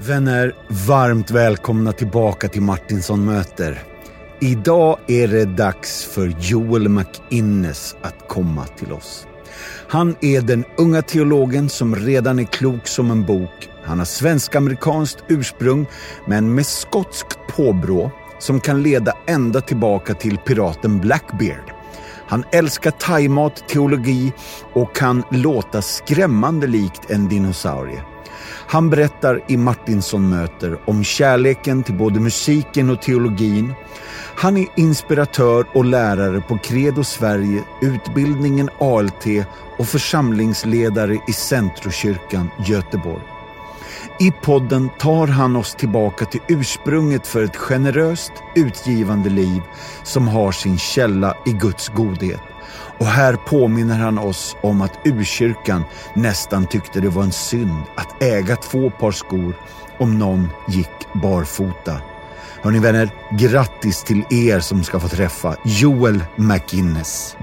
Vänner, varmt välkomna tillbaka till Martinsson möter. Idag är det dags för Joel McInnes att komma till oss. Han är den unga teologen som redan är klok som en bok. Han har svensk-amerikanskt ursprung, men med skotskt påbrå som kan leda ända tillbaka till piraten Blackbeard. Han älskar thaimat, teologi och kan låta skrämmande likt en dinosaurie. Han berättar i Martinsson möter om kärleken till både musiken och teologin. Han är inspiratör och lärare på Credo Sverige, utbildningen ALT och församlingsledare i Centrokyrkan Göteborg. I podden tar han oss tillbaka till ursprunget för ett generöst, utgivande liv som har sin källa i Guds godhet. Och här påminner han oss om att urkyrkan nästan tyckte det var en synd att äga två par skor om någon gick barfota. Hörni vänner, grattis till er som ska få träffa Joel McInnes.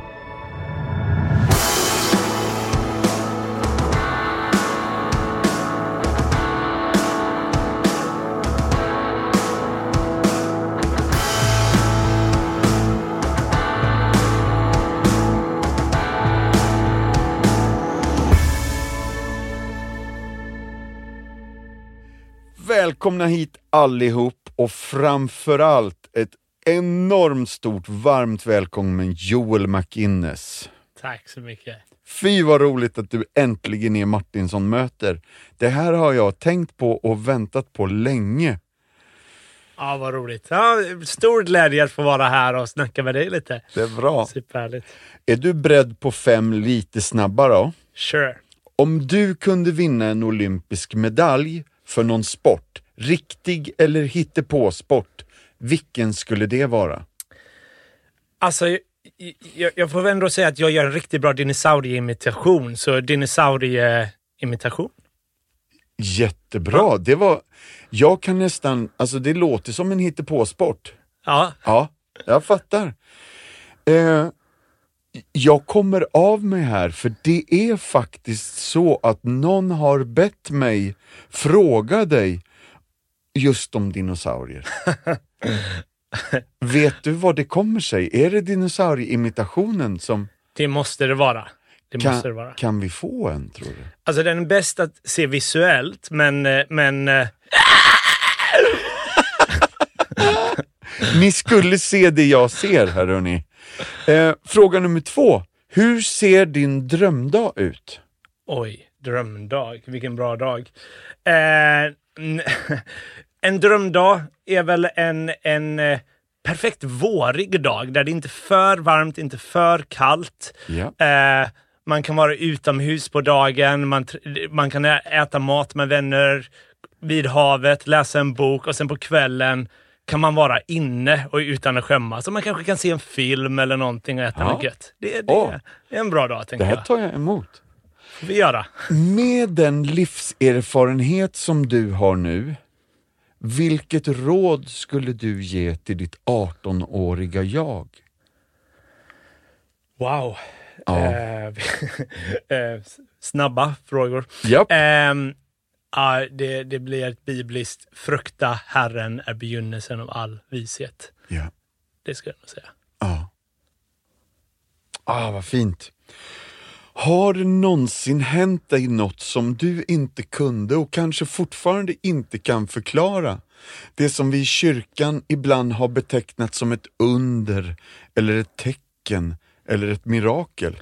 Välkomna hit allihop och framförallt ett enormt stort varmt välkommen Joel McInnes. Tack så mycket. Fy vad roligt att du äntligen är Martinsson möter. Det här har jag tänkt på och väntat på länge. Ja, vad roligt. Ja, stor glädje att få vara här och snacka med dig lite. Det är bra. Superhärligt. Är du beredd på fem lite snabba då? Sure. Om du kunde vinna en olympisk medalj för någon sport, riktig eller hittepåsport, vilken skulle det vara? Alltså, jag, jag får ändå säga att jag gör en riktigt bra dinosaurieimitation, så dinosaurieimitation. Jättebra, det var... Jag kan nästan, alltså det låter som en hittepåsport. Ja. Ja, jag fattar. Eh, jag kommer av mig här, för det är faktiskt så att någon har bett mig fråga dig just om dinosaurier. Vet du vad det kommer sig? Är det dinosaurieimitationen som... Det måste det vara. Det Kan, måste det vara. kan vi få en, tror du? Alltså den är bäst att se visuellt, men... eh, men eh, Ni skulle se det jag ser här hörni. Eh, fråga nummer två. Hur ser din drömdag ut? oj, drömdag. Vilken bra dag. Eh, en drömdag är väl en, en eh, perfekt vårig dag där det inte är för varmt, inte för kallt. Ja. Eh, man kan vara utomhus på dagen, man, man kan äta mat med vänner vid havet, läsa en bok och sen på kvällen kan man vara inne och utan att skämmas. Så man kanske kan se en film eller någonting och äta Ja. något gött. Det, det, Åh. det är en bra dag, Det tänker här jag. tar jag emot. får vi göra. Med den livserfarenhet som du har nu, vilket råd skulle du ge till ditt 18-åriga jag? Wow. Ja. Eh, eh, snabba frågor. Japp. Ehm, ja, det, det blir ett bibliskt frukta Herren är begynnelsen av all vishet. Ja. Det skulle jag nog säga. Ja. Ah, vad fint. Har det någonsin hänt dig något som du inte kunde och kanske fortfarande inte kan förklara? Det som vi i kyrkan ibland har betecknat som ett under, eller ett tecken, eller ett mirakel.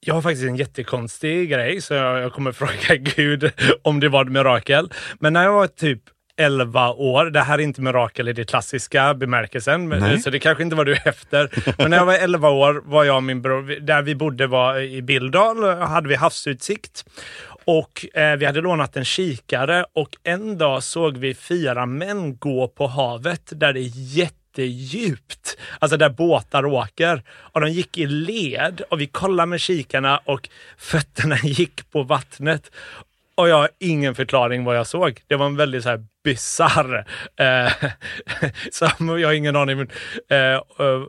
Jag har faktiskt en jättekonstig grej, så jag, jag kommer fråga Gud om det var ett mirakel. Men när jag var typ 11 år, det här är inte mirakel i det klassiska bemärkelsen, Nej. så det kanske inte var du efter. Men när jag var 11 år var jag och min bror, där vi bodde var i Bildal, hade vi havsutsikt. Och eh, vi hade lånat en kikare och en dag såg vi fyra män gå på havet där det är jättedjupt. Alltså där båtar åker. Och de gick i led och vi kollade med kikarna och fötterna gick på vattnet. Och jag har ingen förklaring vad jag såg. Det var en väldigt så här bisarr, eh, som jag har ingen aning, men, eh, eh,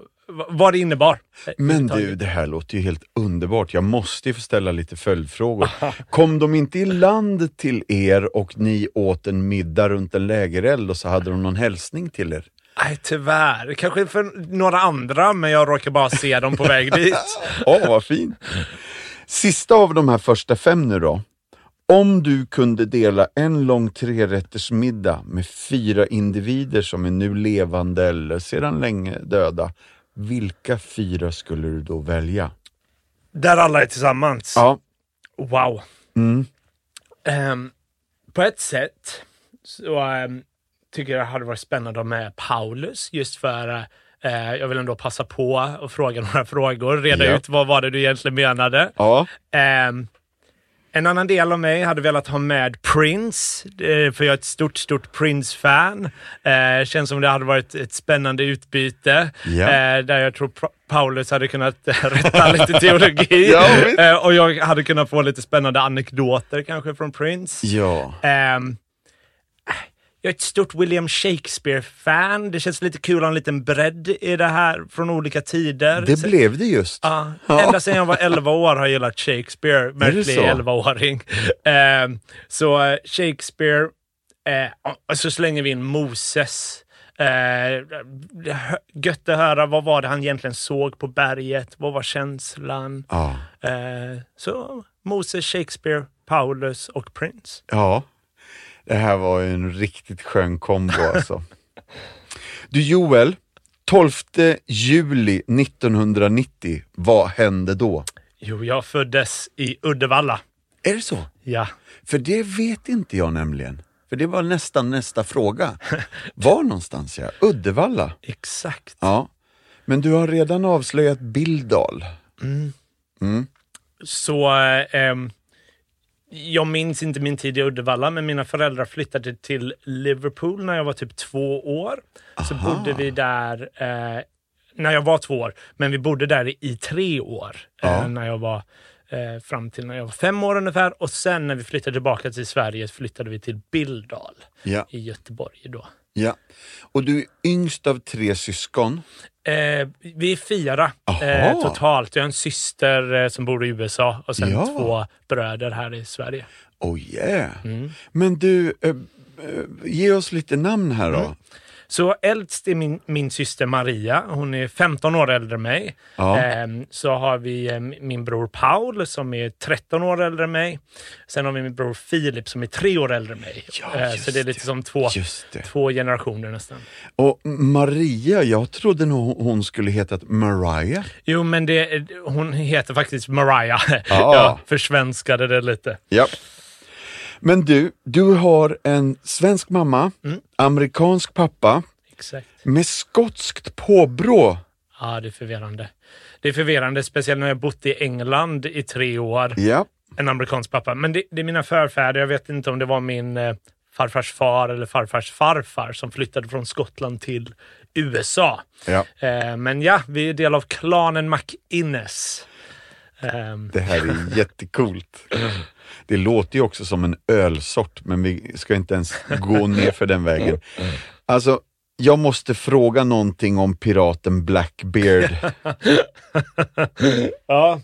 vad det innebar. Men du, det här låter ju helt underbart. Jag måste ju få ställa lite följdfrågor. Kom de inte i land till er och ni åt en middag runt en lägereld och så hade de någon hälsning till er? Nej, tyvärr. Kanske för några andra, men jag råkar bara se dem på väg dit. Åh, vad fint. Sista av de här första fem nu då. Om du kunde dela en lång trerättersmiddag med fyra individer som är nu levande eller sedan länge döda, vilka fyra skulle du då välja? Där alla är tillsammans. Ja, Wow. mm. Ehm, på ett sätt så ehm, tycker det hade varit spännande med Paulus just för eh, jag vill ändå passa på och fråga några frågor, reda Ja. ut vad var det du egentligen menade. ja, Ehm, en annan del av mig hade velat ha med Prince, eh, för jag är ett stort, stort Prince-fan. Eh, känns som det hade varit ett spännande utbyte. Ja. Eh, där jag tror Pa- Paulus hade kunnat eh, rätta lite teologi. Ja, eh, och jag hade kunnat få lite spännande anekdoter kanske från Prince. ja. Ehm, jag är ett stort William Shakespeare-fan. Det känns lite kul att ha en liten bredd i det här från olika tider. Det Så- blev det just. Ja, Ja. ända sedan jag var 11 år har jag gillat Shakespeare. Märklig så? 11-åring. Eh, så Shakespeare, eh, och så slänger vi in Moses. Eh, gött att höra vad var det han egentligen såg på berget? Vad var känslan? Ja. Eh, så Moses, Shakespeare, Paulus och Prince. ja, det här var ju en riktigt skön kombo alltså. Du Joel, 12 juli 1990, vad hände då? Jo, jag föddes i Uddevalla. Är det så? Ja. För det vet inte jag nämligen. För det var nästan nästa fråga. Var någonstans ja? Uddevalla? Exakt. Ja. Men du har redan avslöjat Bildal. Så eh, ehm, jag minns inte min tid i Uddevalla, men mina föräldrar flyttade till Liverpool när jag var typ två år. Så Aha. bodde vi där eh, när jag var två år, men vi bodde där i, tre år eh, Ja. när jag var eh, fram till när jag var fem år ungefär. Och sen när vi flyttade tillbaka till Sverige flyttade vi till Bildal Ja. i Göteborg då. Ja. Och du är yngst av tre syskon. Eh, vi är fyra eh, totalt. Jag har en syster eh, som bor i USA och sen Ja. två bröder här i Sverige. Oh yeah. Mm. Men du, eh, eh, ge oss lite namn här då. Mm. Så äldst är min, min syster Maria. Hon är 15 år äldre än mig. Ja. Ehm, så har vi eh, min bror Paul som är 13 år äldre än mig. Sen har vi min bror Filip som är 3 år äldre än mig. Ja, Eh, just så det är lite det. som två, två generationer nästan. Och Maria, jag trodde nog hon skulle heta Mariah. Jo, men det, hon heter faktiskt Mariah. Ja. Jag försvenskade det lite. Ja. Men du, du har en svensk mamma, Mm. amerikansk pappa Exakt. med skotskt påbrå. Ja, det är förvirrande. Det är förvirrande, speciellt när jag bott i England i tre år. Ja. en amerikansk pappa. Men det, det är mina förfäder. Jag vet inte om det var min eh, farfars far eller farfars farfar som flyttade från Skottland till USA. ja. Eh, men ja, vi är del av klanen McInnes. Ehm, Det här är jättecoolt. Det låter ju också som en ölsort, men vi ska inte ens gå ner för den vägen. Alltså, jag måste fråga någonting om piraten Blackbeard. ja.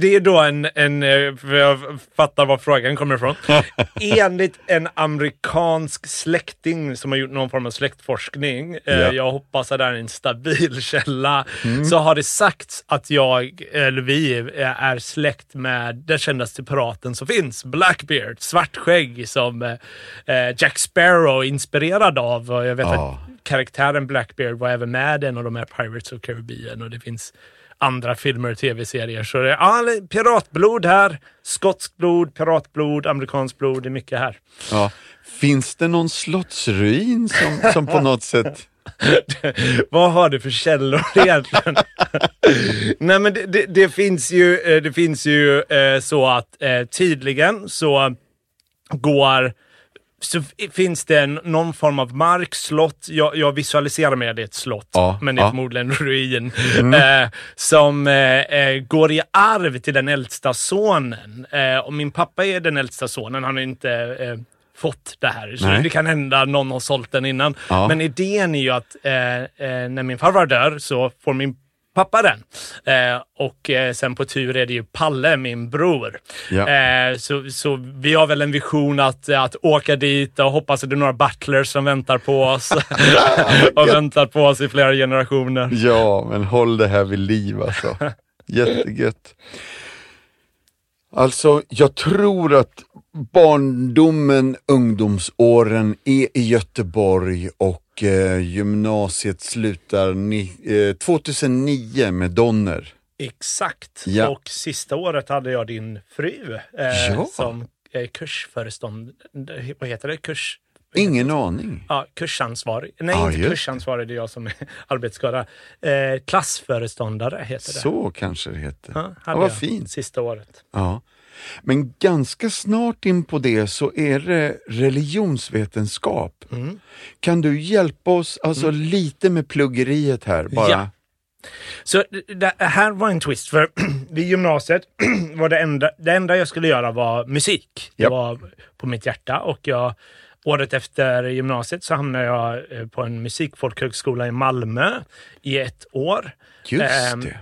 Det är då en, en, eh, för jag fattar var frågan kommer ifrån. Enligt en amerikansk släkting som har gjort någon form av släktforskning, Ja. jag hoppas att det är en stabil källa, så har det sagts att jag, eller vi, eh, är släkt med den kändaste piraten som finns, Blackbeard, svartskägg som eh, Jack Sparrow är inspirerad av. Och jag vet Ja. att karaktären Blackbeard var även med i en av de här Pirates of Caribbean och det finns andra filmer och tv-serier. Så det är ja, piratblod här, skotskt blod, piratblod, amerikanskt blod, det är mycket här. Ja. Finns det någon slottsruin som, som på något sätt... Vad har du för källor egentligen? Nej men det, det, det finns ju, eh, det finns ju eh, så att eh, tydligen så går så finns det någon form av markslott. Jag, jag visualiserar mig att det är ett slott, Ja, men det är ja. förmodligen en ruin. Eh, som eh, eh, går i arv till den äldsta sonen. Eh, och min pappa är den äldsta sonen. Han har inte eh, fått det här. Så Nej. det kan hända någon har sålt den innan. Ja. Men idén är ju att eh, eh, när min farfar dör så får min pappa den. Eh, och eh, sen på tur är det ju Palle, min bror. Ja. Eh, så, så vi har väl en vision att, att åka dit och hoppas att det är några butlers som väntar på oss. och väntat på oss i flera generationer. Ja, men håll det här vid liv alltså. Jättegött. Alltså, jag tror att barndomen, ungdomsåren är i Göteborg och eh, gymnasiet slutar ni, eh, 2009 med Donner. Exakt. Ja. Och sista året hade jag din fru eh, Ja. som eh, kursföreståndare. Vad heter det? Kurs... Ingen aning. Ja, kursansvarig. Nej, Ja, inte kursansvarig, det är jag som är arbetsskada. Eh, klassföreståndare heter det. Så kanske det heter. Ja, hade vad jag fint. Sista året. Ja. Men ganska snart in på det så är det religionsvetenskap. Mm. Kan du hjälpa oss alltså lite med pluggeriet här? Bara? Ja. Så det- det här var en twist, för vid gymnasiet var det enda, det enda jag skulle göra var musik. Det Japp. var på mitt hjärta och jag, året efter gymnasiet så hamnade jag eh, på en musikfolkhögskola i Malmö i ett år. Just Ehm, det.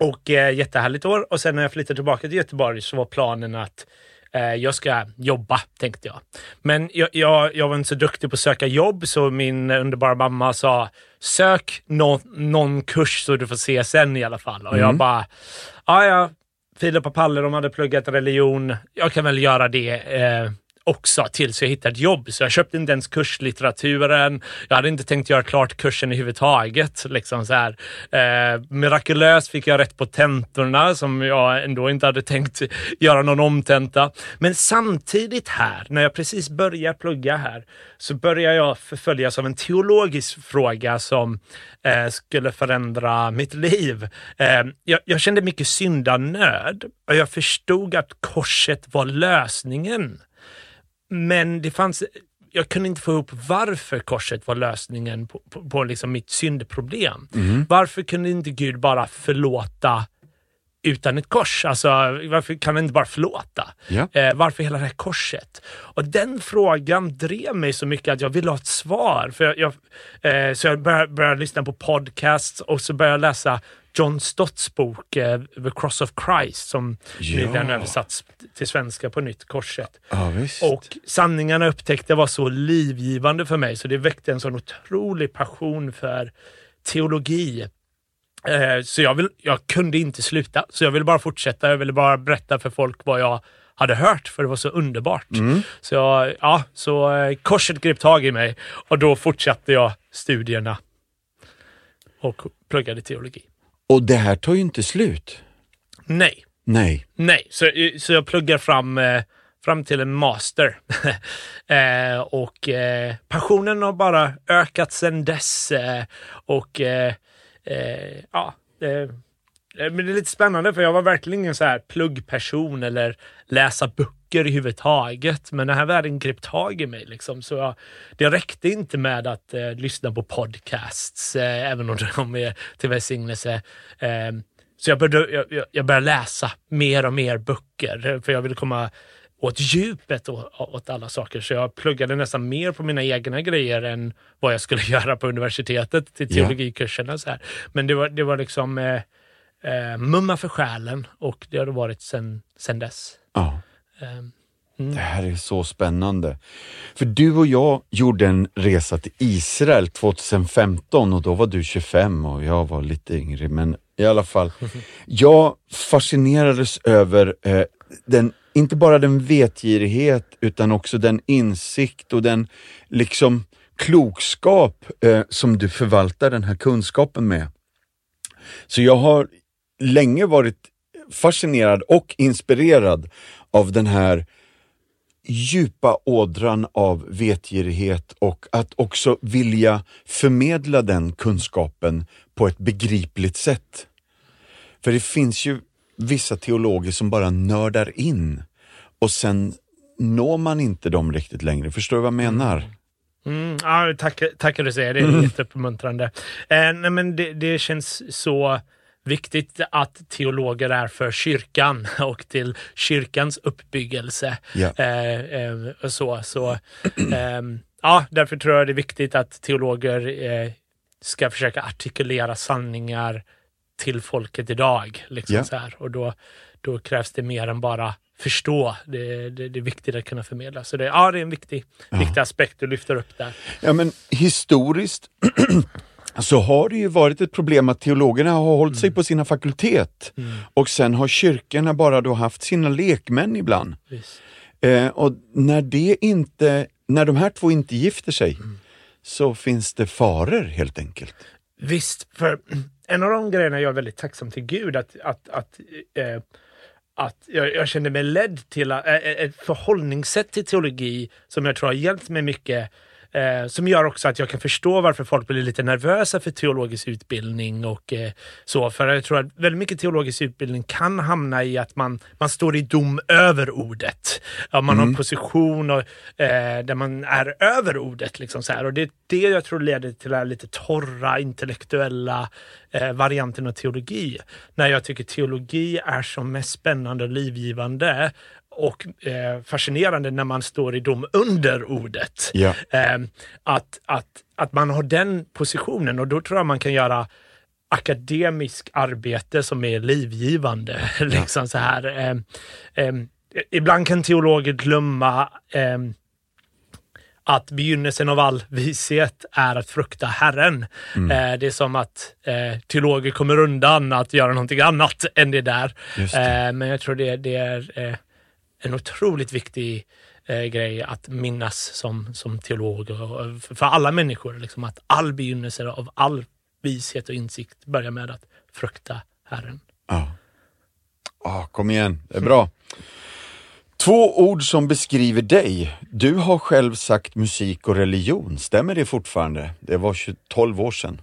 Och eh, jättehärligt år. Och sen när jag flyttade tillbaka till Göteborg så var planen att eh, jag ska jobba, tänkte jag. Men jag, jag, jag var inte så duktig på att söka jobb så min underbara mamma sa sök nå, någon kurs så du får se sen i alla fall. Och jag bara, ja ja, Filip och Palle de hade pluggat religion. Jag kan väl göra det eh, också tills jag hittade ett jobb. Så jag köpte inte ens kurslitteraturen. Jag hade inte tänkt göra klart kursen överhuvudtaget. Liksom så här. Eh, mirakulöst fick jag rätt på tentorna som jag ändå inte hade tänkt göra någon omtenta. Men samtidigt här, när jag precis börjar plugga här, så börjar jag förföljas av en teologisk fråga som eh, skulle förändra mitt liv. Eh, jag, jag kände mycket syndanöd och jag förstod att korset var lösningen. Men det fanns, jag kunde inte få ihop varför korset var lösningen på, på, på liksom mitt syndproblem. Varför kunde inte Gud bara förlåta utan ett kors? Alltså, varför kan han inte bara förlåta? Ja. Eh, varför hela det här korset? Och den frågan drev mig så mycket att jag ville ha ett svar. För jag, jag, eh, så jag började, började lyssna på podcasts och så började jag läsa John Stotts bok eh, The Cross of Christ som Ja. nyligen översatts till svenska på nytt, Korset. Ja. Och sanningarna upptäckte var så livgivande för mig så det väckte en sån otrolig passion för teologi. Eh, så jag, vill, jag kunde inte sluta, så jag ville bara fortsätta. Jag ville bara berätta för folk vad jag hade hört, för det var så underbart. Så, jag, ja, så eh, korset grep tag i mig och då fortsatte jag studierna och pluggade teologi. Och det här tar ju inte slut. Nej, Nej. Nej, så, så jag pluggar fram, eh, fram till en master. eh, och eh, passionen har bara ökat sedan dess. Eh, och eh, ja, men det är lite spännande för jag var verkligen ingen så här pluggperson eller läsa böcker överhuvudtaget. Men den här världen grep tag i mig. Liksom. Så jag, det räckte inte med att eh, lyssna på podcasts, eh, även om de är till välsignelse. Eh, så jag började, jag, jag- började läsa mer och mer böcker, för jag ville komma åt djupet och, åt alla saker. Så jag pluggade nästan mer på mina egna grejer än vad jag skulle göra på universitetet till teologikurserna. Så här. Men det var, det var liksom eh, eh, mumma för själen och det har det varit sen, sen dess. Ja. Eh, Det här är så spännande. För du och jag gjorde en resa till Israel 2015 och då var du 25 och jag var lite yngre. Men i alla fall, jag fascinerades över eh, den, inte bara den vetgirighet utan också den insikt och den liksom klokskap eh, som du förvaltar den här kunskapen med. Så jag har länge varit fascinerad och inspirerad av den här djupa ådran av vetgirighet och att också vilja förmedla den kunskapen på ett begripligt sätt. För det finns ju vissa teologer som bara nördar in och sen når man inte dem riktigt längre. Förstår du vad jag menar? Mm, ja, tack, tack att du säger det. är jätteuppmuntrande. Eh, nej, men det, det känns så viktigt att teologer är för kyrkan och till kyrkans uppbyggelse. Ja. Eh, eh, så, så, ehm, ja, därför tror jag det är viktigt att teologer eh, ska försöka artikulera sanningar till folket idag. Liksom Ja. så här. Och då, då krävs det mer än bara förstå. Det, det, det är viktigt att kunna förmedla. Så det, ja, det är en viktig, viktig aspekt du lyfter upp där. Ja, men historiskt så har det ju varit ett problem att teologerna har hållit sig på sina fakultet och sen har kyrkorna bara då haft sina lekmän ibland. Eh, och när det inte, när de här två inte gifter sig så finns det faror helt enkelt. Visst, för en av de grejerna jag är väldigt tacksam till Gud att, att, att, eh, att jag, jag kände mig ledd till att, eh, ett förhållningssätt till teologi som jag tror har hjälpt mig mycket. Eh, som gör också att jag kan förstå varför folk blir lite nervösa för teologisk utbildning och eh, så. För jag tror att väldigt mycket teologisk utbildning kan hamna i att man, man står i dom över ordet. Ja, man har en position och, eh, där man är över ordet. Liksom så här. Och det är det jag tror leder till den lite torra, intellektuella eh, varianten av teologi. När jag tycker teologi är som mest spännande och livgivande och eh, fascinerande när man står i dom under ordet. Ja. Eh, att, att, att man har den positionen och då tror jag man kan göra akademisk arbete som är livgivande. liksom så här. Eh, ibland kan teologer glömma eh, att begynnelsen av all vishet är att frukta Herren. Eh, det är som att eh, teologer kommer undan att göra någonting annat än det där. Det. Eh, men jag tror det, det är eh, en otroligt viktig eh, grej att minnas som, som teolog och, för, för alla människor. Liksom, att all begynnelse av all vishet och insikt börjar med att frukta Herren. Ja. Ah, kom igen, det är bra. Två ord som beskriver dig. Du har själv sagt musik och religion, stämmer det fortfarande? Det var 12 år sedan.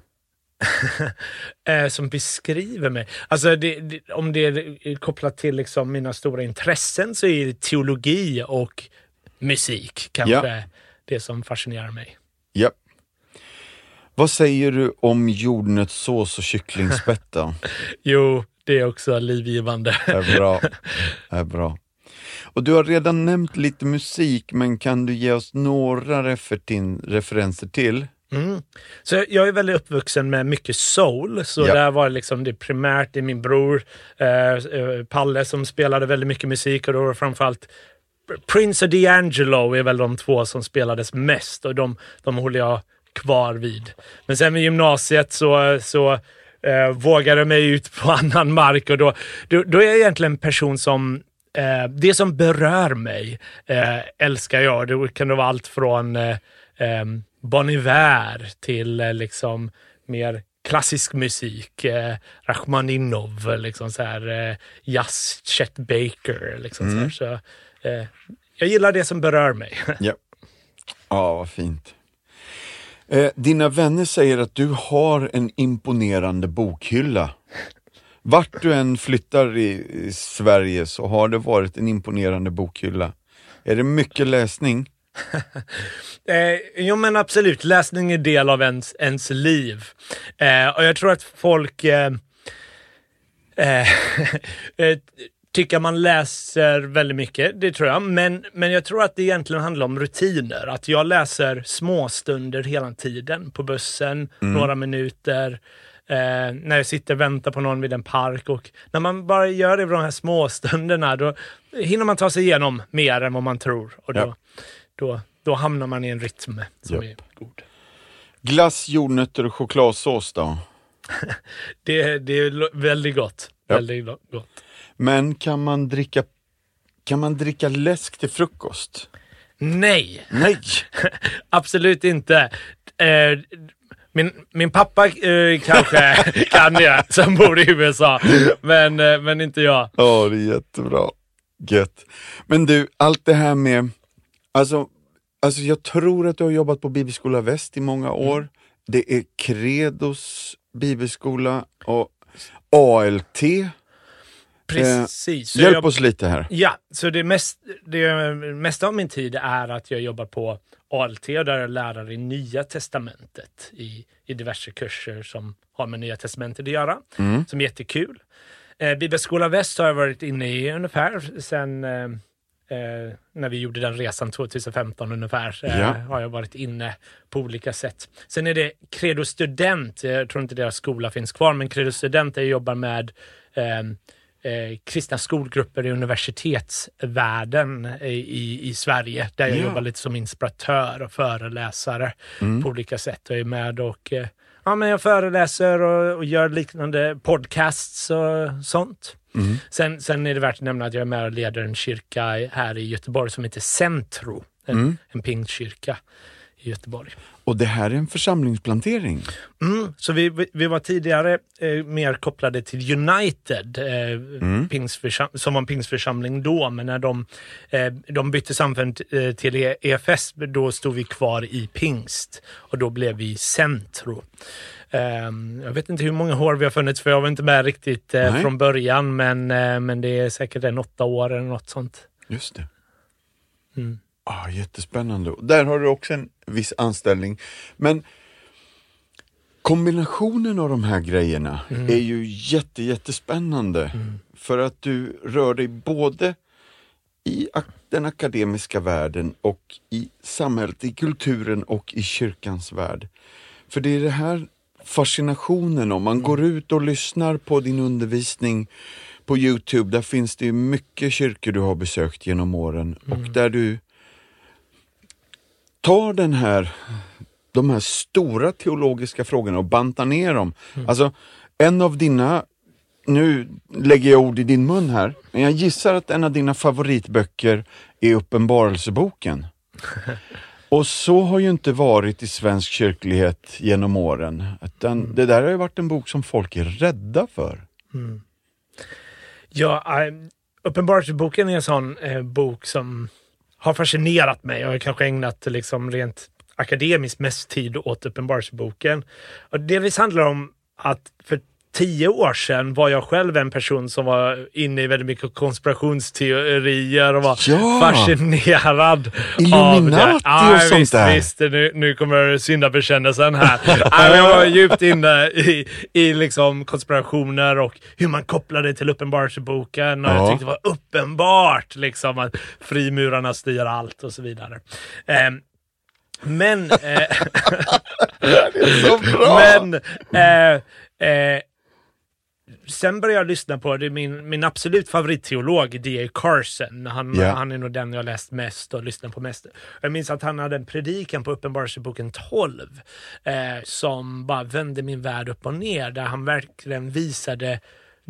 eh, som beskriver mig. Alltså det, det, om det är kopplat till liksom mina stora intressen så är det teologi och musik kanske Ja. det som fascinerar mig. Ja. Vad säger du om jordnötssås och kycklingspett då? Jo, det är också livgivande. Är bra. Är bra. Och du har redan nämnt lite musik, men kan du ge oss några refertin, referenser till? Mm. Så jag är väldigt uppvuxen med mycket soul, så Ja. där var det liksom det primärt, det är min bror eh, eh, Palle som spelade väldigt mycket musik och då var det framförallt Prince och D'Angelo är väl de två som spelades mest och de, de håller jag kvar vid. Men sen med gymnasiet så, så eh, vågade jag mig ut på annan mark och då, då, då är jag egentligen en person som eh, det som berör mig eh, älskar jag. Det kan vara allt från eh, eh, Bon Iver till eh, liksom mer klassisk musik. Eh, Rachmaninov, liksom så här, eh, jazz, Chet Baker. Liksom så här. Så, eh, jag gillar det som berör mig. Ja. Ja, vad fint. Eh, dina vänner säger att du har en imponerande bokhylla. Vart du än flyttar i, i Sverige så har det varit en imponerande bokhylla. Är det mycket läsning? Eh, jo men absolut, läsning är del av ens, ens liv. Eh, och jag tror att folk eh, eh, eh, tycker man läser väldigt mycket, det tror jag. Men, men jag tror att det egentligen handlar om rutiner. Att jag läser småstunder hela tiden på bussen, några minuter. Eh, när jag sitter och väntar på någon vid en park och när man bara gör det vid de här småstunderna då hinner man ta sig igenom mer än vad man tror. Och då, Ja. Då, då hamnar man i en rytm som Japp. är god. Glass, jordnötter och chokladsås då? Det, det är väldigt gott. Ja. Väldigt gott. Men kan man dricka, kan man dricka läsk till frukost? Nej, Nej! absolut inte. Eh, min, min pappa eh, kanske kan det, som bor i USA. Men, eh, men inte jag. Ja, det är jättebra. Gött. Men du, allt det här med, alltså, alltså jag tror att du har jobbat på Bibelskola Väst i många år. Det är Credos bibelskola och ALT. Precis. Så Hjälp jag- oss lite här. Ja, så det, mest, det mesta av min tid är att jag jobbar på ALT och där är jag lärare i Nya Testamentet i, i diverse kurser som har med Nya Testamentet att göra, Mm. som är jättekul. Eh, Bibelskola Väst har jag varit inne i ungefär sen eh, eh, när vi gjorde den resan 2015 ungefär. Eh, Ja. Har jag varit inne på olika sätt. Sen är det Credo Student, jag tror inte deras skola finns kvar, men Credo Student där jag jobbar med eh, eh, kristna skolgrupper i universitetsvärlden i, i, i Sverige. Där jag Ja. jobbar lite som inspiratör och föreläsare Mm. på olika sätt och är med och eh, ja, men jag föreläser och, och gör liknande podcasts och sånt. Mm. Sen, sen är det värt att nämna att jag är med och leder en kyrka här i Göteborg som heter Centro. En, Mm. en pingstkyrka i Göteborg. Och det här är en församlingsplantering. Mm, så vi, vi, vi var tidigare eh, mer kopplade till United, eh, Mm. som var en pingstförsamling då, men när de, eh, de bytte samfund eh, till EFS, då stod vi kvar i pingst och då blev vi Centro. Ehm, jag vet inte hur många år vi har funnits, för jag var inte med riktigt eh, Nej. från början, men, eh, men det är säkert en åtta år eller något sånt. Just det. Mm. Ah, jättespännande. Där har du också en viss anställning. Men kombinationen av de här grejerna Mm. är ju jätte, jättespännande. För att du rör dig både i den akademiska världen och i samhället, i kulturen och i kyrkans värld. För det är det här fascinationen om. Man går ut och lyssnar på din undervisning på Youtube, där finns det mycket kyrkor du har besökt genom åren. Och där du tar den här, de här stora teologiska frågorna och bantar ner dem. Alltså, en av dina, nu lägger jag ord i din mun här, men jag gissar att en av dina favoritböcker är Uppenbarelseboken. Och så har ju inte varit i svensk kyrklighet genom åren. Utan Det där har ju varit en bok som folk är rädda för. Ja, äh, Uppenbarelseboken är en sån eh, bok som har fascinerat mig jag har kanske ägnat liksom rent akademiskt mest tid åt Uppenbarelseboken. Delvis handlar det om att för tio år sedan var jag själv en person som var inne i väldigt mycket konspirationsteorier och var Ja! fascinerad av Illuminati det. och Ja, sånt visst, där. Visst, nu, nu kommer syndabekännelsen här. ja, jag var djupt inne i, i liksom konspirationer och hur man kopplade till Uppenbarelseboken. Och Ja. jag tyckte det var uppenbart liksom, att frimurarna styr allt och så vidare. Ehm, men... Eh, men eh, eh, sen började jag lyssna på det, min, min absolut favoritteolog, D.A. Carson. Han, Ja. han är nog den jag läst mest och lyssnat på mest. Jag minns att han hade en predikan på Uppenbarelseboken 12 eh, som bara vände min värld upp och ner, där han verkligen visade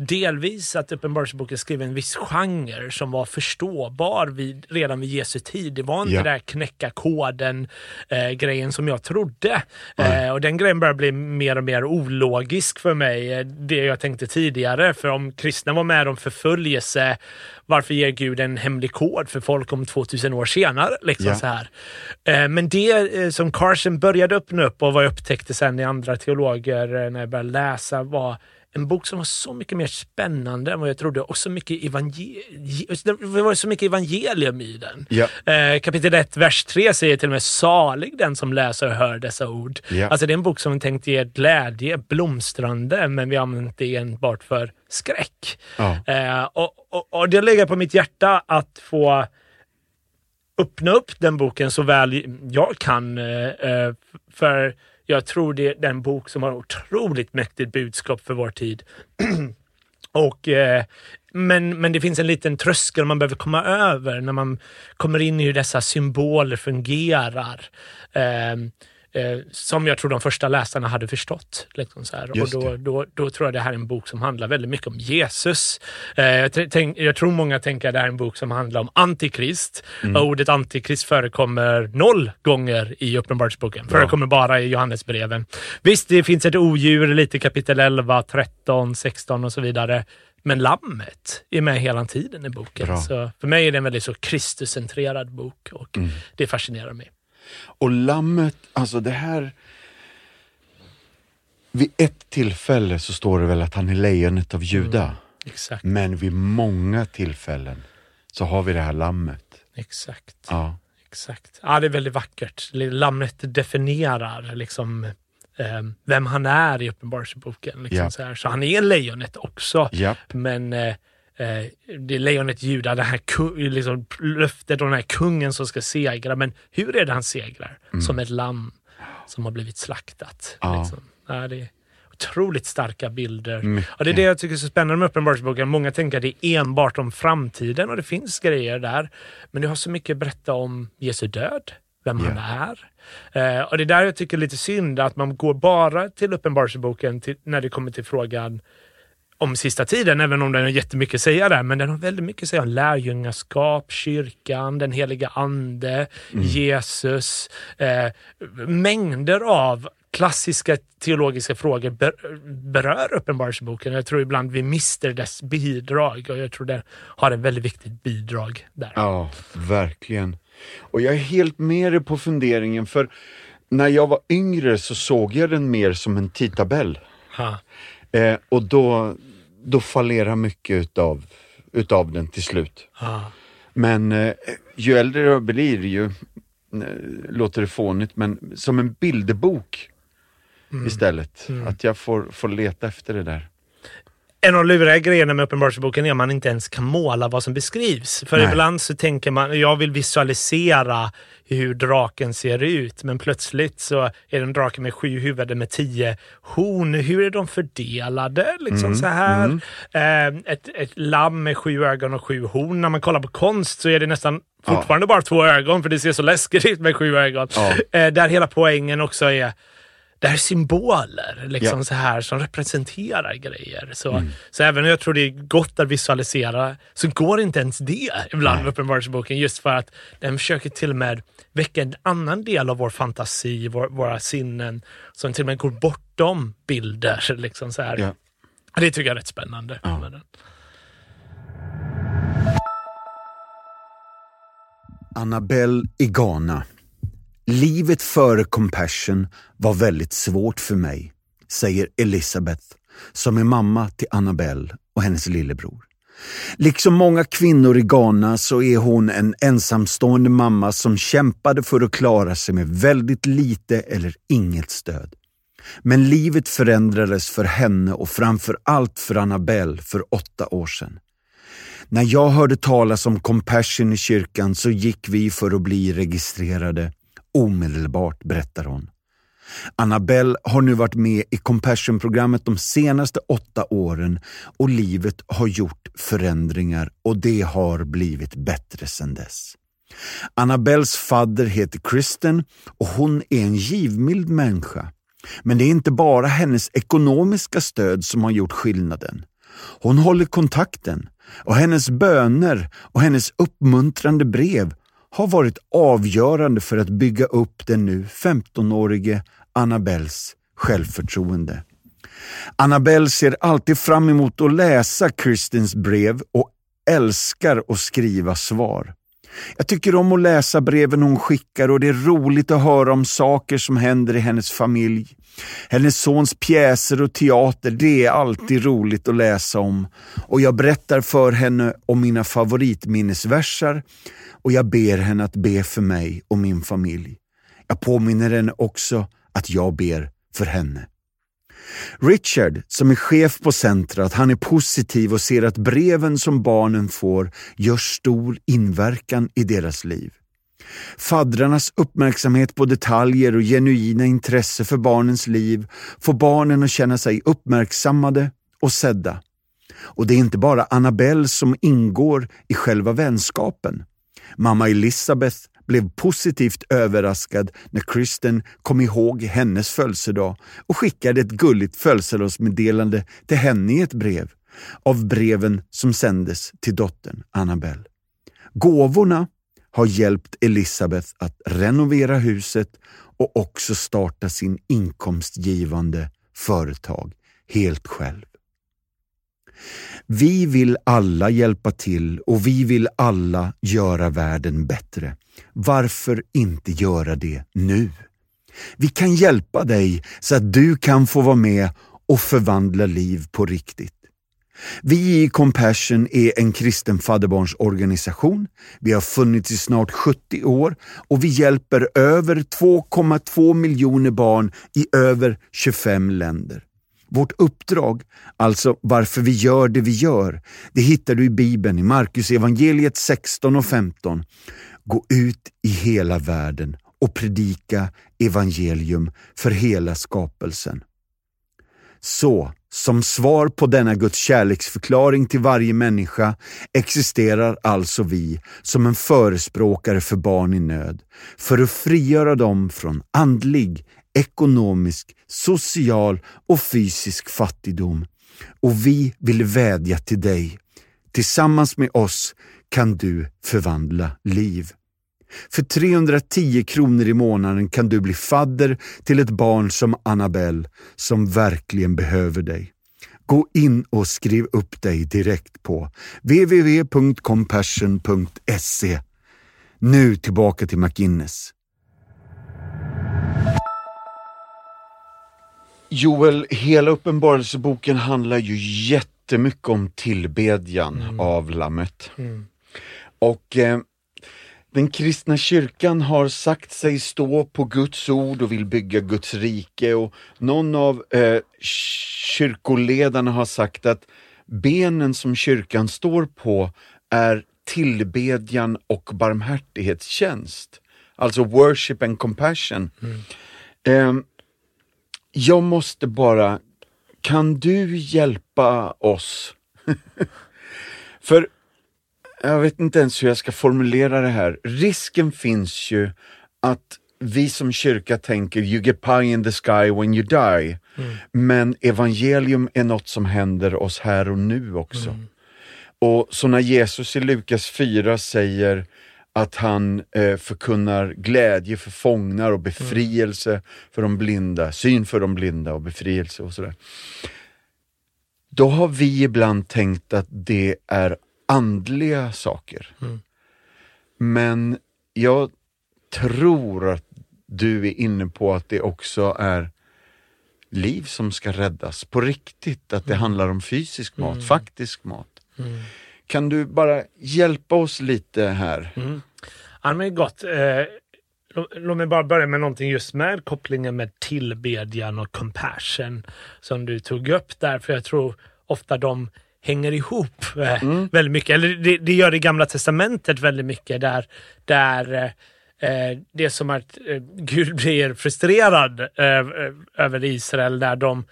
Delvis att Uppenbarelseboken skrev en viss genre som var förståbar vid, redan vid Jesu tid. Det var inte Ja. det där knäcka koden eh, grejen som jag trodde. Eh, och den grejen börjar bli mer och mer ologisk för mig. eh, Det jag tänkte tidigare. För om kristna var med om förföljelse, varför ger Gud en hemlig kod för folk om 2000 år senare? Liksom Ja. så här. Eh, men det eh, som Carson började öppna upp och vad jag upptäckte sen i andra teologer eh, när jag började läsa var en bok som var så mycket mer spännande än vad jag trodde och så mycket, evangel- det var så mycket evangelium i den. Ja. Eh, kapitel 1, vers 3 säger till och med salig den som läser och hör dessa ord. Ja. Alltså det är en bok som är tänkt ge glädje, blomstrande, men vi har använt det enbart för skräck. Ja. Eh, och, och, och det ligger på mitt hjärta att få öppna upp den boken så väl jag kan. eh, eh, För jag tror det är den bok som har otroligt mäktigt budskap för vår tid. Och, eh, men, men det finns en liten tröskel man behöver komma över när man kommer in i hur dessa symboler fungerar. Eh, eh, som jag tror de första läsarna hade förstått. Liksom så här. Och då, då, då tror jag det här är en bok som handlar väldigt mycket om Jesus. Eh, jag, tänk, jag tror många tänker att det här är en bok som handlar om antikrist. Och ordet antikrist förekommer noll gånger i Uppenbarelseboken. Förekommer bara i Johannesbreven. Visst, det finns ett odjur lite i kapitel 11, 13, 16 och så vidare. Men lammet är med hela tiden i boken. Bra. Så för mig är det en väldigt så Kristuscentrerad bok och det fascinerar mig. Och lammet, alltså det här... Vid ett tillfälle så står det väl att han är lejonet av Juda. Exakt. Men vid många tillfällen så har vi det här lammet. Exakt. Ja. Exakt. Ja, det är väldigt vackert. Lammet definierar liksom eh, vem han är i Uppenbarelseboken. Liksom Ja. så, så han är lejonet också. Japp. Men eh, eh, det är lejonet Juda, det här liksom, löftet och den här kungen som ska segra. Men hur är det han segrar? Som ett lamm som har blivit slaktat. Mm. Ja. Liksom. Ja, det är otroligt starka bilder. Mycket. Ja, det är det jag tycker är så spännande med Uppenbarelseboken. Många tänker att det är enbart om framtiden och det finns grejer där. Men det har så mycket att berätta om Jesu död, vem han är. Eh, och det är där jag tycker är lite synd att man går bara till Uppenbarelseboken när det kommer till frågan om sista tiden, även om den har jättemycket att säga där. Men den har väldigt mycket att säga om lärjungaskap, kyrkan, den heliga ande, Jesus. Eh, mängder av klassiska teologiska frågor ber, berör Uppenbarelseboken. Jag tror ibland vi mister dess bidrag och jag tror den har ett väldigt viktigt bidrag där. Ja, verkligen. Och jag är helt med dig på funderingen, för när jag var yngre så såg jag den mer som en tidtabell. Ha. Eh, och då, då fallerar mycket utav, utav den till slut. Ha. Men eh, ju äldre jag blir, ju eh, låter det fånigt, men som en bilderbok istället. Att jag får, får leta efter det där. En av de luriga grejerna med Uppenbarelseboken är att man inte ens kan måla vad som beskrivs. För Nej. ibland så tänker man, jag vill visualisera hur draken ser ut, men plötsligt så är det en drake med sju huvuden med tio horn. Hur är de fördelade? Liksom Mm, så här. Eh, ett, ett lamm med sju ögon och sju horn. När man kollar på konst så är det nästan Ja. fortfarande bara två ögon, för det ser så läskigt ut med sju ögon. Ja. Eh, där hela poängen också är det här är symboler liksom Ja. Mm. så här, som representerar grejer. Så, så även om jag tror det är gott att visualisera så går inte ens det ibland med Uppenbarelseboken just för att den försöker till och med väcka en annan del av vår fantasi, vår, våra sinnen som till och med går bortom bilder. Liksom så här. Ja. Det tycker jag är rätt spännande. med den. Annabelle i Ghana. Livet före Compassion var väldigt svårt för mig, säger Elisabeth som är mamma till Annabelle och hennes lillebror. Liksom många kvinnor i Ghana så är hon en ensamstående mamma som kämpade för att klara sig med väldigt lite eller inget stöd. Men livet förändrades för henne och framför allt för Annabelle för åtta år sedan. När jag hörde talas om Compassion i kyrkan så gick vi för att bli registrerade omedelbart, berättar hon. Annabelle har nu varit med i Compassion-programmet de senaste åtta åren och livet har gjort förändringar och det har blivit bättre sedan dess. Annabelles fadder heter Kristen och hon är en givmild människa. Men det är inte bara hennes ekonomiska stöd som har gjort skillnaden. Hon håller kontakten och hennes böner och hennes uppmuntrande brev har varit avgörande för att bygga upp den nu 15-årige Annabelles självförtroende. Annabelle ser alltid fram emot att läsa Kristins brev och älskar att skriva svar. Jag tycker om att läsa breven hon skickar och det är roligt att höra om saker som händer i hennes familj. Hennes sons pjäser och teater, det är alltid roligt att läsa om. Och jag berättar för henne om mina favoritminnesversar och jag ber henne att be för mig och min familj. Jag påminner henne också att jag ber för henne. Richard, som är chef på centret, han är positiv och ser att breven som barnen får gör stor inverkan i deras liv. Faddrarnas uppmärksamhet på detaljer och genuina intresse för barnens liv får barnen att känna sig uppmärksammade och sedda. Och det är inte bara Annabelle som ingår i själva vänskapen. Mamma Elisabeth blev positivt överraskad när Kristen kom ihåg hennes födelsedag och skickade ett gulligt födelsedagsmeddelande till henne i ett brev av breven som sändes till dottern Annabelle. Gåvorna har hjälpt Elisabeth att renovera huset och också starta sin inkomstgivande företag helt själv. Vi vill alla hjälpa till och vi vill alla göra världen bättre. Varför inte göra det nu? Vi kan hjälpa dig så att du kan få vara med och förvandla liv på riktigt. Vi i Compassion är en kristen fadderbarnsorganisation. Vi har funnits i snart 70 år och vi hjälper över 2,2 miljoner barn i över 25 länder. Vårt uppdrag, alltså varför vi gör det vi gör, det hittar du i Bibeln i Markus evangeliet 16 och 15. Gå ut i hela världen och predika evangelium för hela skapelsen. Så, som svar på denna Guds kärleksförklaring till varje människa existerar alltså vi som en förespråkare för barn i nöd, för att frigöra dem från andlig, ekonomisk, social och fysisk fattigdom. Och vi vill vädja till dig. Tillsammans med oss kan du förvandla liv. För 310 kronor i månaden kan du bli fadder till ett barn som Annabelle som verkligen behöver dig. Gå in och skriv upp dig direkt på www.compassion.se. Nu tillbaka till McInnes. Joel, hela Uppenbarelseboken handlar ju jättemycket om tillbedjan Mm. av Lammet. Och eh, den kristna kyrkan har sagt sig stå på Guds ord och vill bygga Guds rike och någon av eh, kyrkoledarna har sagt att benen som kyrkan står på är tillbedjan och barmhärtighetstjänst. Alltså worship and compassion. Eh, jag måste bara, kan du hjälpa oss? För jag vet inte ens hur jag ska formulera det här. Risken finns ju att vi som kyrka tänker you get pie in the sky when you die. Men evangelium är något som händer oss här och nu också. Och så när Jesus i Lukas 4 säger att han eh, förkunnar glädje för fångar och befrielse för de blinda, syn för de blinda och befrielse och sådär. Då har vi ibland tänkt att det är andliga saker. Men jag tror att du är inne på att det också är liv som ska räddas på riktigt, att det handlar om fysisk mat, faktisk mat. Kan du bara hjälpa oss lite här? Ja, men gott. Eh, lå- låt mig bara börja med någonting just med kopplingen med tillbedjan och compassion som du tog upp där, för jag tror ofta de hänger ihop eh, väldigt mycket. Eller det, det gör det i Gamla Testamentet väldigt mycket där, där eh, eh, det är som att eh, Gud blir frustrerad eh, eh, över Israel där de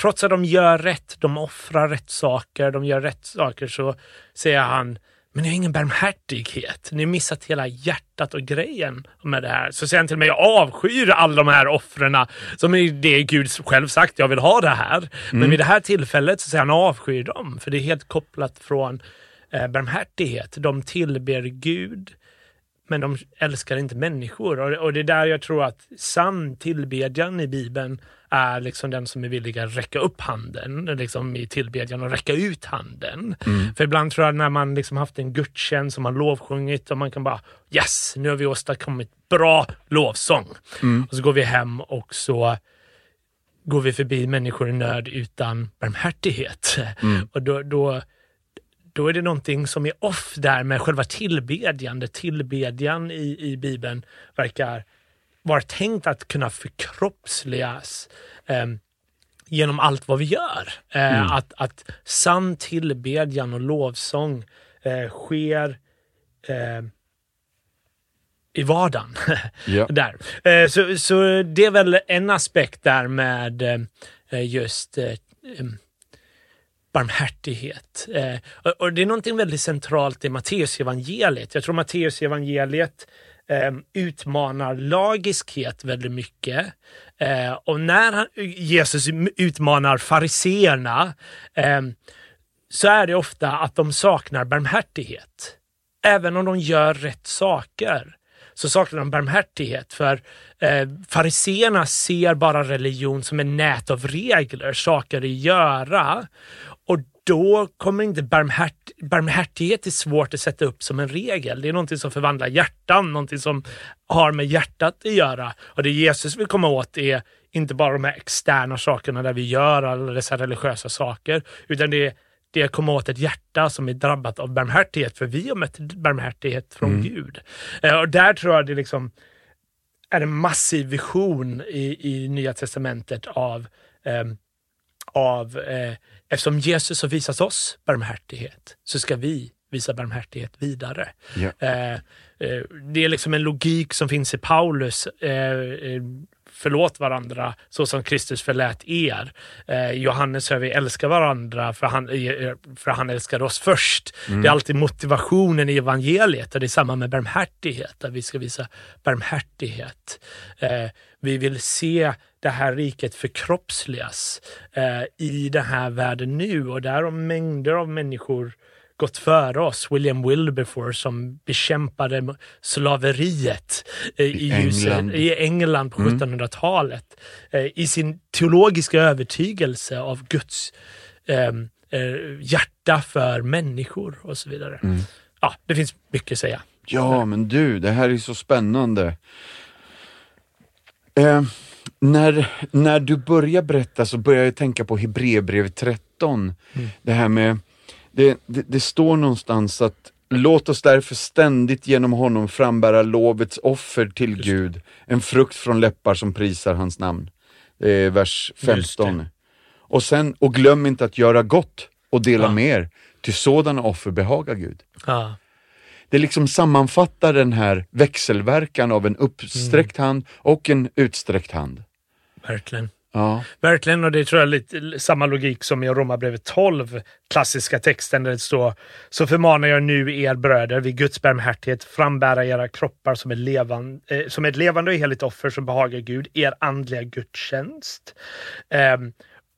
trots att de gör rätt, de offrar rätt saker, de gör rätt saker så säger han men ni har ingen barmhärtighet. Ni har missat hela hjärtat och grejen med det här. Så säger han till mig, jag avskyr alla de här offren som är det Gud själv sagt, jag vill ha det här. Men vid det här tillfället så säger han avskyr dem, för det är helt kopplat från eh, barmhärtighet. De tillber Gud, men de älskar inte människor. Och, och det är där jag tror att sann tillbedjan i Bibeln är liksom den som är villig att räcka upp handen liksom i tillbedjan och räcka ut handen. För ibland tror jag när man liksom haft en gudstjänst och man lovsjungit och man kan bara yes, nu har vi åstadkommit bra lovsång. Och så går vi hem och så går vi förbi människor i nöd utan barmhärtighet. Och då, då, då är det någonting som är off där med själva tillbedjan. Tillbedjan i, i Bibeln verkar vara tänkt att kunna förkroppsligas eh, genom allt vad vi gör. Eh, att, att sann tillbedjan och lovsång eh, sker eh, i vardagen. Ja. där. Eh, så, så det är väl en aspekt där med eh, just barmhärtighet. Eh, och, och det är någonting väldigt centralt i Matteus evangeliet. Jag tror Matteus evangeliet eh, utmanar lagiskhet väldigt mycket. Eh, och när han, Jesus utmanar fariseerna eh, så är det ofta att de saknar barmhärtighet. Även om de gör rätt saker så saknar de barmhärtighet. För eh, fariseerna ser bara religion som en nät av regler, saker att göra. Då kommer inte barmhärt, barmhärtighet är svårt att sätta upp som en regel. Det är någonting som förvandlar hjärtan, någonting som har med hjärtat att göra. Och det Jesus vill komma åt är inte bara de här externa sakerna där vi gör alla dessa religiösa saker, utan det är det att komma åt ett hjärta som är drabbat av barmhärtighet, för vi har mött barmhärtighet från Gud. Eh, och där tror jag det liksom är en massiv vision i, i Nya Testamentet av, eh, av eh, eftersom Jesus har visat oss barmhärtighet så ska vi visa barmhärtighet vidare. Ja. Eh, eh, det är liksom en logik som finns i Paulus. Eh, eh, förlåt varandra så som Kristus förlät er. Johannes hör vi älska varandra för han, för han älskar oss först. Det är alltid motivationen i evangeliet och det är samma med barmhärtighet, att vi ska visa barmhärtighet. Vi vill se det här riket förkroppsligas eh, i den här världen nu och där har mängder av människor gått före oss. William Wilberforce som bekämpade slaveriet eh, i, England. i England på 1700-talet eh, i sin teologiska övertygelse av Guds ehm, eh, hjärta för människor och så vidare. Ja, det finns mycket att säga. Ja, men du, det här är så spännande. Eh, när, när du börjar berätta så börjar jag tänka på Hebreerbrevet 13. Det här med, det, det, det står någonstans att Låt oss därför ständigt genom honom frambära lovets offer till Gud, en frukt från läppar som prisar hans namn. Det är vers Just 15. Och sen, och glöm inte att göra gott och dela Ja. med er, till sådana offer behagar Gud. Ja, Det liksom sammanfattar den här växelverkan av en uppsträckt hand och en utsträckt hand. Verkligen. Ja, Verkligen, och det tror jag är lite samma logik som i Romarbrevet 12, klassiska texten där det står Så förmanar jag nu er bröder vid Guds barmhärtighet frambära era kroppar som, är levan, eh, som ett levande och heligt offer som behagar Gud, er andliga gudstjänst. Ehm,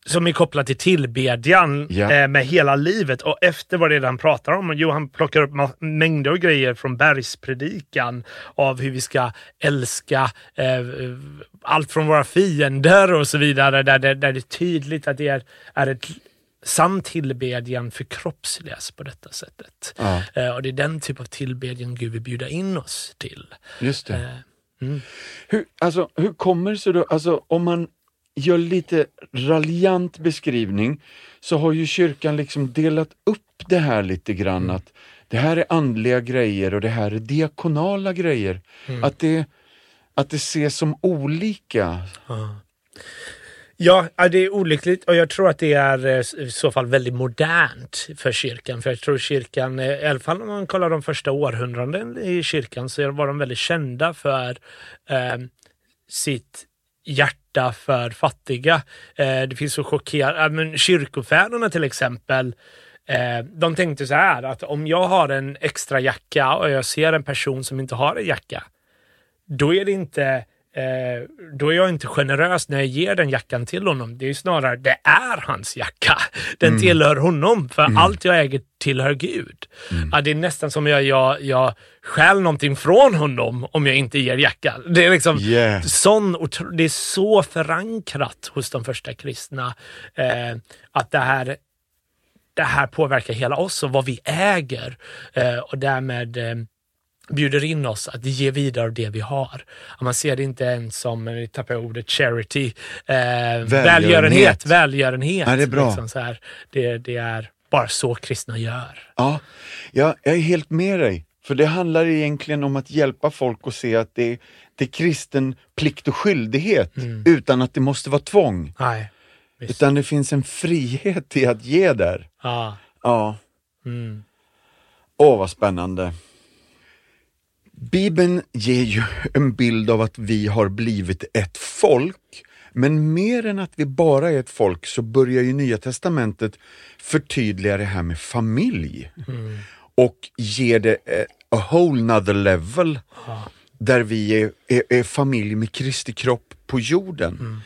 som är kopplat till tillbedjan Ja. eh, med hela livet och efter vad det är han pratar om. Jo, han plockar upp mängder av grejer från bergspredikan av hur vi ska älska eh, allt från våra fiender och så vidare där det, där det är tydligt att det är, är ett sann tillbedjan förkroppsligas på detta sättet. Ja. Eh, och det är den typ av tillbedjan Gud vill bjuda in oss till. just det. Eh, Hur, alltså, hur kommer det sig då, alltså om man gör lite raljant beskrivning, så har ju kyrkan liksom delat upp det här lite grann, att det här är andliga grejer och det här är diakonala grejer. Att, det, att det ses som olika. Ja, ja, det är olyckligt och jag tror att det är eh, i så fall väldigt modernt för kyrkan. För jag tror kyrkan, eh, i alla fall om man kollar de första århundraden i kyrkan, så var de väldigt kända för eh, sitt hjärta för fattiga. Eh, det finns så chockerande, men kyrkofäderna till exempel, eh, de tänkte så här att om jag har en extra jacka och jag ser en person som inte har en jacka, då är det inte eh, då är jag inte generös när jag ger den jackan till honom. Det är snarare, det är hans jacka. Den tillhör honom, för allt jag äger tillhör Gud. Ja, det är nästan som jag, jag, jag stjäl någonting från honom om jag inte ger jackan. Det är liksom Yeah. sån, det är så förankrat hos de första kristna eh, att det här det här påverkar hela oss och vad vi äger eh, och därmed eh, bjuder in oss att ge vidare det vi har. Man ser det inte ens som, nu tappar jag ordet, charity, eh, välgörenhet. välgörenhet. Ja, det är bra. Liksom så här. Det, det är bara så kristna gör. Ja, jag, jag är helt med dig. För det handlar egentligen om att hjälpa folk att se att det, det är kristen plikt och skyldighet utan att det måste vara tvång. Nej. Visst. Utan det finns en frihet i att ge där. Ja. Ja. Mm. Åh, vad spännande. Bibeln ger ju en bild av att vi har blivit ett folk. Men mer än att vi bara är ett folk så börjar ju Nya Testamentet förtydliga det här med familj. Och ger det eh, a whole nother level. Där vi är, är, är familj med Kristi kropp på jorden.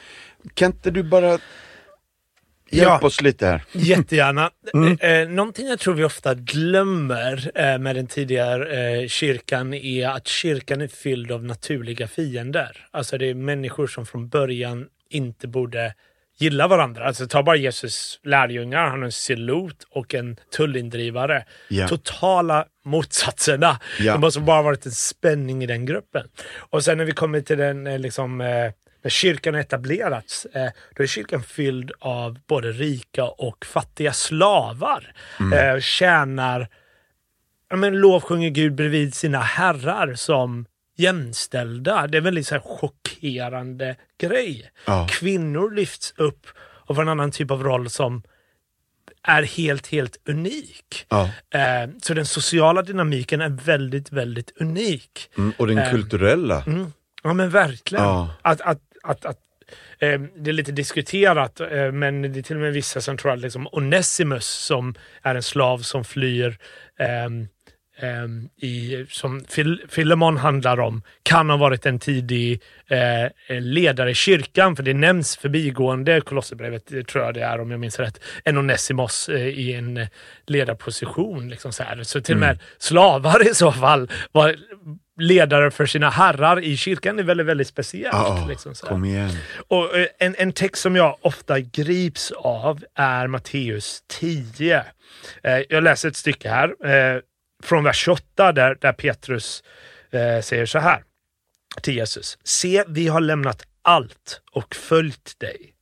Kan inte du bara hjälpa Ja. oss lite här? Jättegärna. Eh, någonting jag tror vi ofta glömmer eh, med den tidigare eh, kyrkan är att kyrkan är fylld av naturliga fiender. Alltså det är människor som från början inte borde gilla varandra. Alltså ta bara Jesus lärjungar, han har en silot och en tullindrivare. Ja. Totala motsatserna. Ja. Det måste bara varit en spänning i den gruppen. Och sen när vi kommer till den eh, liksom, eh, när kyrkan har etablerats, eh, då är kyrkan fylld av både rika och fattiga slavar. Mm. Eh, tjänar, ja, men lovsjunger Gud bredvid sina herrar som jämställda. Det är en väldigt så här, chockerande grej. Ja. Kvinnor lyfts upp får en annan typ av roll som är helt, helt unik. Ja. Eh, så den sociala dynamiken är väldigt, väldigt unik. Mm, och den Ehm, kulturella. Mm. Ja men verkligen. Ja. Att, att, att, att, eh, det är lite diskuterat eh, men det är till och med vissa som tror att liksom Onesimus som är en slav som flyr ehm, ehm, i, som Fil- Filemon handlar om kan ha varit en tidig eh, ledare i kyrkan för det nämns förbigående Kolosserbrevet, det tror jag det är om jag minns rätt, en Onesimus eh, i en eh, ledarposition. Liksom så, här. så till och med slavar i så fall var ledare för sina herrar i kyrkan är väldigt, väldigt speciellt. Ja, liksom kom igen. Och eh, en, en text som jag ofta grips av är Matteus 10. Eh, Jag läser ett stycke här eh, från vers 28 där, där Petrus säger så här till Jesus. Se, vi har lämnat allt och följt dig.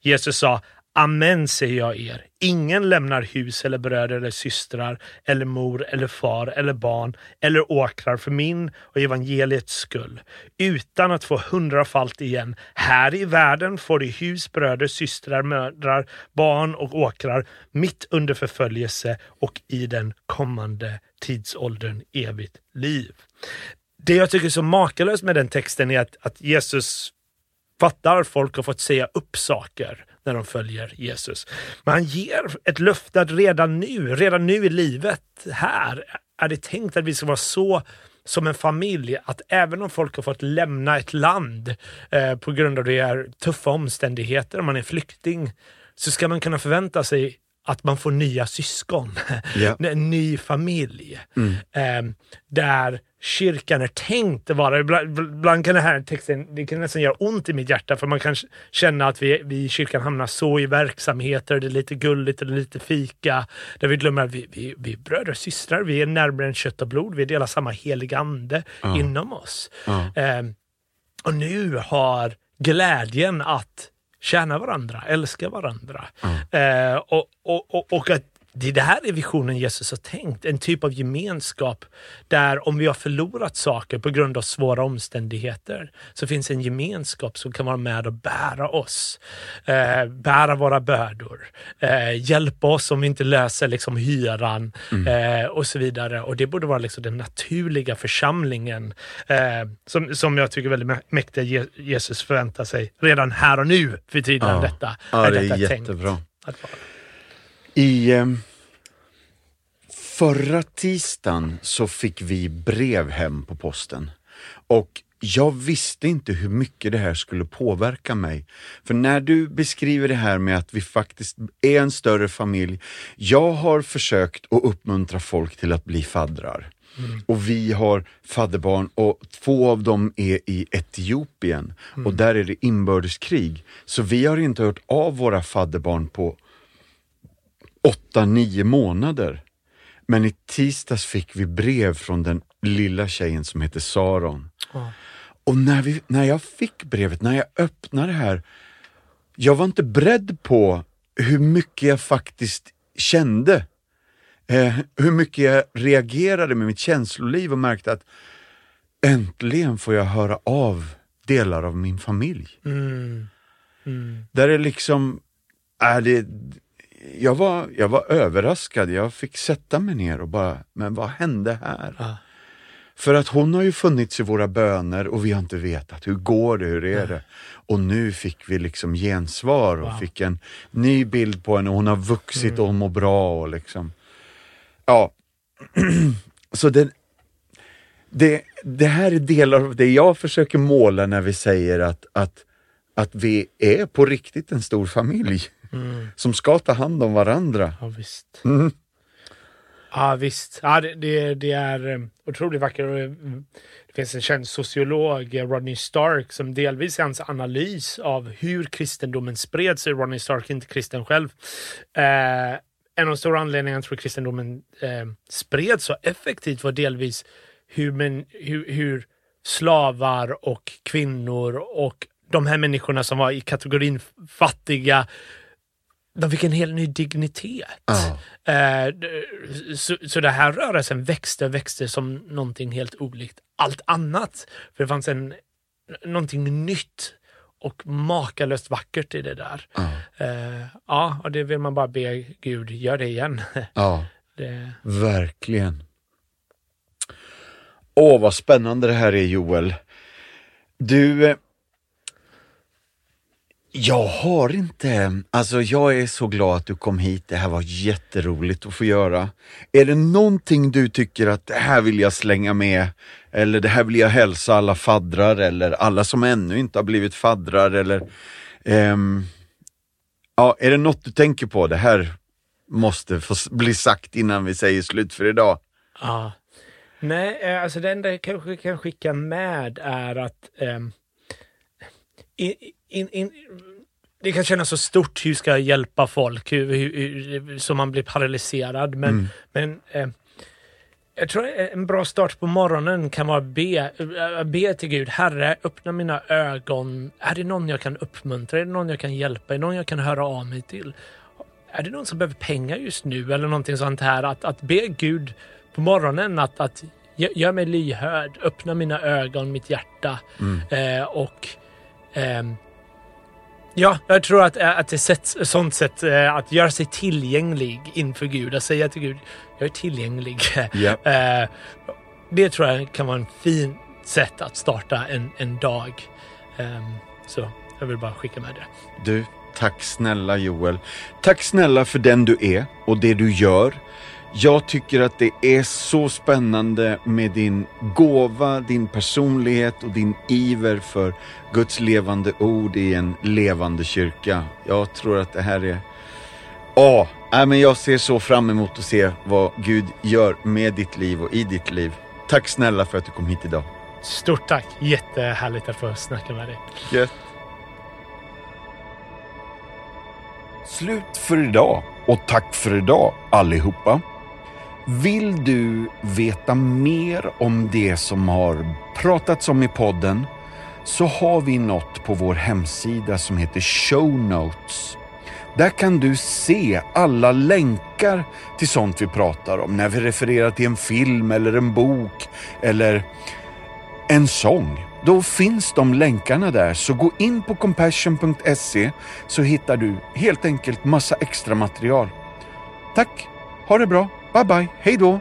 Jesus sa, Amen säger jag er. Ingen lämnar hus eller bröder eller systrar eller mor eller far eller barn eller åkrar för min och evangeliets skull utan att få hundrafalt igen. Här i världen får de hus, bröder, systrar, mödrar, barn och åkrar mitt under förföljelse och i den kommande tidsåldern evigt liv. Det jag tycker är så makalöst med den texten är att, att Jesus fattar folk har fått säga upp saker när de följer Jesus. Men han ger ett löfte att redan nu, redan nu i livet här är det tänkt att vi ska vara så som en familj att även om folk har fått lämna ett land eh, på grund av det är tuffa omständigheter, om man är flykting, så ska man kunna förvänta sig att man får nya syskon, Ja. en ny familj. Eh, där kyrkan är tänkt att vara. Ibland, ibland kan det här texten det kan nästan göra ont i mitt hjärta för man kan känna att vi, vi i kyrkan hamnar så i verksamheter, det är lite gulligt och lite fika, där vi glömmer att vi, vi, vi är bröder och systrar, vi är närmare än kött och blod, vi delar samma heliga ande inom oss. Ja. Eh, och nu har glädjen att tjäna varandra, älska varandra. Eh, och, och, och, och att det, det här är visionen Jesus har tänkt. En typ av gemenskap där om vi har förlorat saker på grund av svåra omständigheter så finns en gemenskap som kan vara med och bära oss. Eh, bära våra bördor. Eh, hjälpa oss om vi inte löser liksom hyran eh, och så vidare. Och det borde vara liksom den naturliga församlingen eh, som, som jag tycker väldigt mä- mäktiga Je- Jesus förväntar sig redan här och nu för tiden Ja. detta. Ja, det detta är tänkt jättebra. att vara. I eh, förra tisdagen så fick vi brev hem på posten. Och jag visste inte hur mycket det här skulle påverka mig. För när du beskriver det här med att vi faktiskt är en större familj. Jag har försökt att uppmuntra folk till att bli faddrar. Och vi har fadderbarn och två av dem är i Etiopien och där är det inbördeskrig. Så vi har inte hört av våra fadderbarn på åtta, nio månader. Men i tisdags fick vi brev från den lilla tjejen som heter Saron. Ja. Och när, vi, när jag fick brevet, när jag öppnade det här, jag var inte beredd på hur mycket jag faktiskt kände. Eh, hur mycket jag reagerade med mitt känsloliv och märkte att äntligen får jag höra av delar av min familj. Mm. Mm. Där är liksom, är det, jag, var, jag var överraskad, jag fick sätta mig ner och bara, men vad hände här? Ja. För att hon har ju funnits i våra böner och vi har inte vetat, hur går det, hur är det? Och nu fick vi liksom gensvar och Wow. fick en ny bild på henne och hon har vuxit och hon mår bra och liksom, ja. Så det, det, det här är delar av det jag försöker måla när vi säger att, att, att vi är på riktigt en stor familj Mm. som ska ta hand om varandra. Ja, visst. Mm. Ja, visst. Ja, det, det, det är eh, otroligt vackert. Eh, Det finns en känd sociolog, eh, Rodney Stark, som delvis i hans analys av hur kristendomen spred sig, Rodney Stark inte kristen själv, eh, en av de stora anledningarna till att kristendomen eh, spred så effektivt var delvis hur, men, hur, hur slavar och kvinnor och de här människorna som var i kategorin fattiga, de fick en helt ny dignitet. Ja. Eh, så, så det här rörelsen växte och växte som någonting helt olikt allt annat. För det fanns en, någonting nytt och makalöst vackert i det där. Ja. Eh, ja, och det vill man bara be Gud, gör det igen. ja. Det, Verkligen. Åh, vad spännande det här är Joel. Du, eh, jag har inte, alltså jag är så glad att du kom hit. Det här var jätteroligt att få göra. Är det någonting du tycker att det här vill jag slänga med? Eller det här vill jag hälsa alla faddrar eller alla som ännu inte har blivit faddrar eller um, Ja, är det något du tänker på? Det här måste få bli sagt innan vi säger slut för idag. ja. Nej, eh, alltså det enda jag kanske kan skicka med är att um, i, in, in, det kan kännas så stort, hur ska jag hjälpa folk, hur, hur, hur, så man blir paralyserad. Men, men eh, jag tror en bra start på morgonen kan vara be, äh, be till Gud, Herre, öppna mina ögon. Är det någon jag kan uppmuntra? Är det någon jag kan hjälpa? Är det någon jag kan höra av mig till? Är det någon som behöver pengar just nu eller någonting sånt här? Att, att be Gud på morgonen att, att gö- gör mig lyhörd, öppna mina ögon, mitt hjärta eh, och ehm, Ja, jag tror att, eh, att det ett sånt sätt eh, att göra sig tillgänglig inför Gud, att säga till Gud, jag är tillgänglig. Eh, det tror jag kan vara en fin sätt att starta en, en dag. Ehm, så jag vill bara skicka med det. Du, tack snälla Joel. Tack snälla för den du är och det du gör. Jag tycker att det är så spännande med din gåva, din personlighet och din iver för Guds levande ord i en levande kyrka. Jag tror att det här är... Ja, nej, men jag ser så fram emot att se vad Gud gör med ditt liv och i ditt liv. Tack snälla för att du kom hit idag. Stort tack! Jättehärligt att få snacka med dig. Gött. Slut för idag och tack för idag allihopa. Vill du veta mer om det som har pratats om i podden så har vi något på vår hemsida som heter Show Notes. Där kan du se alla länkar till sånt vi pratar om när vi refererar till en film eller en bok eller en sång. Då finns de länkarna där, så gå in på compassion.se så hittar du helt enkelt massa extra material. Tack, ha det bra, Bye bye, hej då!